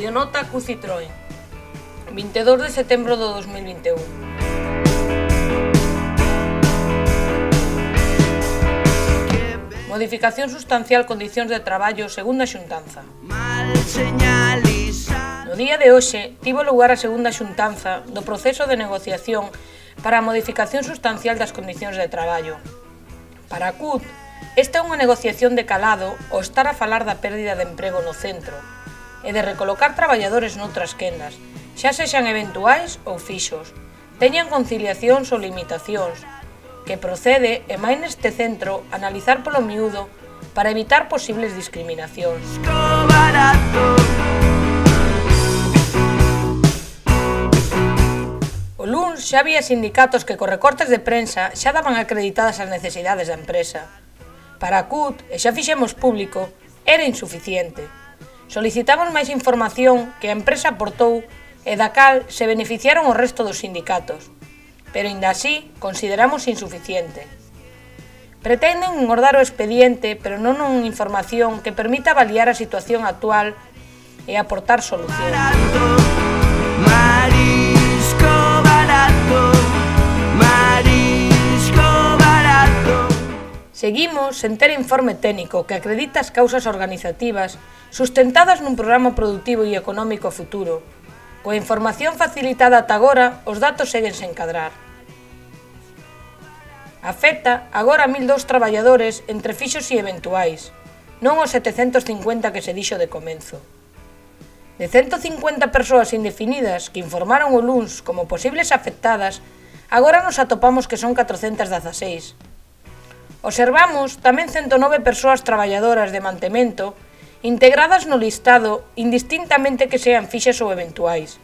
Audionota Q Citroën 22 de setembro do 2021 Modificación sustancial condicións de traballo segunda xuntanza. No día de hoxe tivo lugar a segunda xuntanza do proceso de negociación para a modificación sustancial das condicións de traballo. Para a CUT, esta é unha negociación de calado o estar a falar da pérdida de emprego no centro, e de recolocar traballadores noutras quendas, xa sexan eventuais ou fixos. Teñan conciliacións ou limitacións, que procede, e máis neste centro, analizar polo miúdo para evitar posibles discriminacións. O LUNS xa había sindicatos que co recortes de prensa xa daban acreditadas as necesidades da empresa. Para a CUT, e xa fixemos público, era insuficiente solicitamos máis información que a empresa aportou e da cal se beneficiaron o resto dos sindicatos, pero ainda así consideramos insuficiente. Pretenden engordar o expediente, pero non unha información que permita avaliar a situación actual e aportar solucións. Marisco barato, marisco barato. Seguimos sen ter informe técnico que acredita as causas organizativas sustentadas nun programa productivo e económico futuro. Coa información facilitada ata agora, os datos seguen sen cadrar. Afecta agora a 1.002 traballadores entre fixos e eventuais, non os 750 que se dixo de comenzo. De 150 persoas indefinidas que informaron o LUNS como posibles afectadas, agora nos atopamos que son 416. Observamos tamén 109 persoas traballadoras de mantemento integradas no listado indistintamente que sean fixas ou eventuais,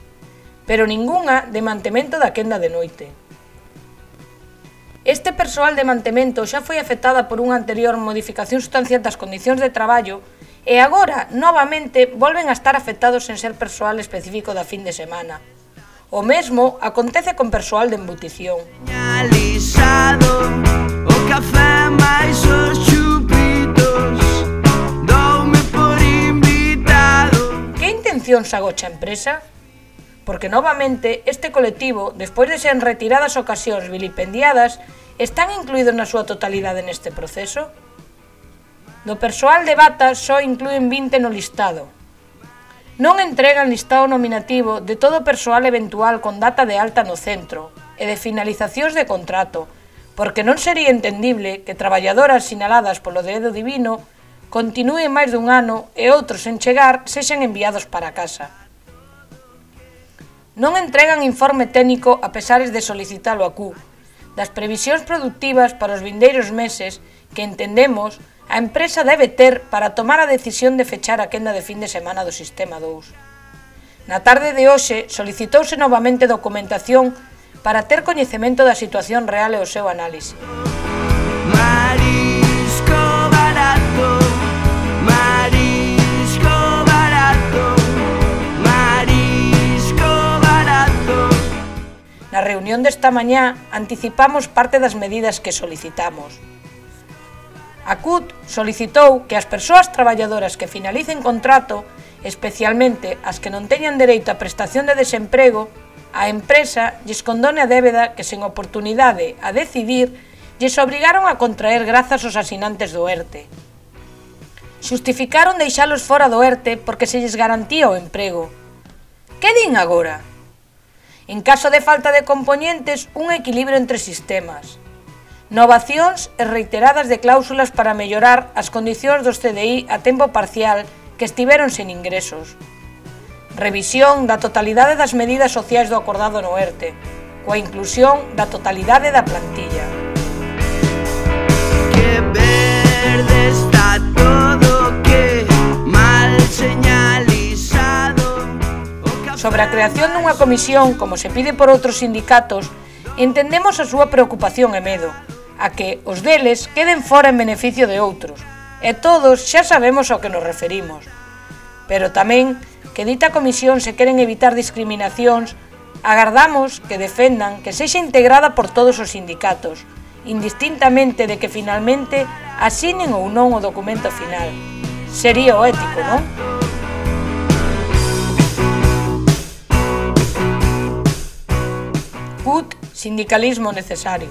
pero ningunha de mantemento da quenda de noite. Este persoal de mantemento xa foi afectada por unha anterior modificación sustancial das condicións de traballo e agora, novamente, volven a estar afectados en ser persoal específico da fin de semana. O mesmo acontece con persoal de embutición. Señalizado, o café sancións agocha a empresa? Porque novamente este colectivo, despois de ser en retiradas ocasións vilipendiadas, están incluídos na súa totalidade neste proceso? Do persoal de bata só incluen 20 no listado. Non entregan listado nominativo de todo o persoal eventual con data de alta no centro e de finalizacións de contrato, porque non sería entendible que traballadoras sinaladas polo dedo divino continúe máis dun ano e outros en chegar sexan enviados para casa. Non entregan informe técnico a pesares de solicitalo a CU, das previsións productivas para os vindeiros meses que entendemos a empresa debe ter para tomar a decisión de fechar a quenda de fin de semana do Sistema 2. Na tarde de hoxe solicitouse novamente documentación para ter coñecemento da situación real e o seu análise. reunión desta mañá anticipamos parte das medidas que solicitamos. A CUT solicitou que as persoas traballadoras que finalicen contrato, especialmente as que non teñan dereito a prestación de desemprego, a empresa lles condone a débeda que sen oportunidade a decidir lles obrigaron a contraer grazas aos asinantes do ERTE. Xustificaron deixalos fora do ERTE porque se lles garantía o emprego. Que din agora? En caso de falta de componentes, un equilibrio entre sistemas. Novacións e reiteradas de cláusulas para mellorar as condicións dos CDI a tempo parcial que estiveron sen ingresos. Revisión da totalidade das medidas sociais do acordado no ERTE, coa inclusión da totalidade da plantilla. sobre a creación dunha comisión, como se pide por outros sindicatos, entendemos a súa preocupación e medo, a que os deles queden fora en beneficio de outros, e todos xa sabemos ao que nos referimos. Pero tamén que dita comisión se queren evitar discriminacións, agardamos que defendan que sexa integrada por todos os sindicatos, indistintamente de que finalmente asinen ou non o documento final. Sería o ético, non? Sindicalismo necesario.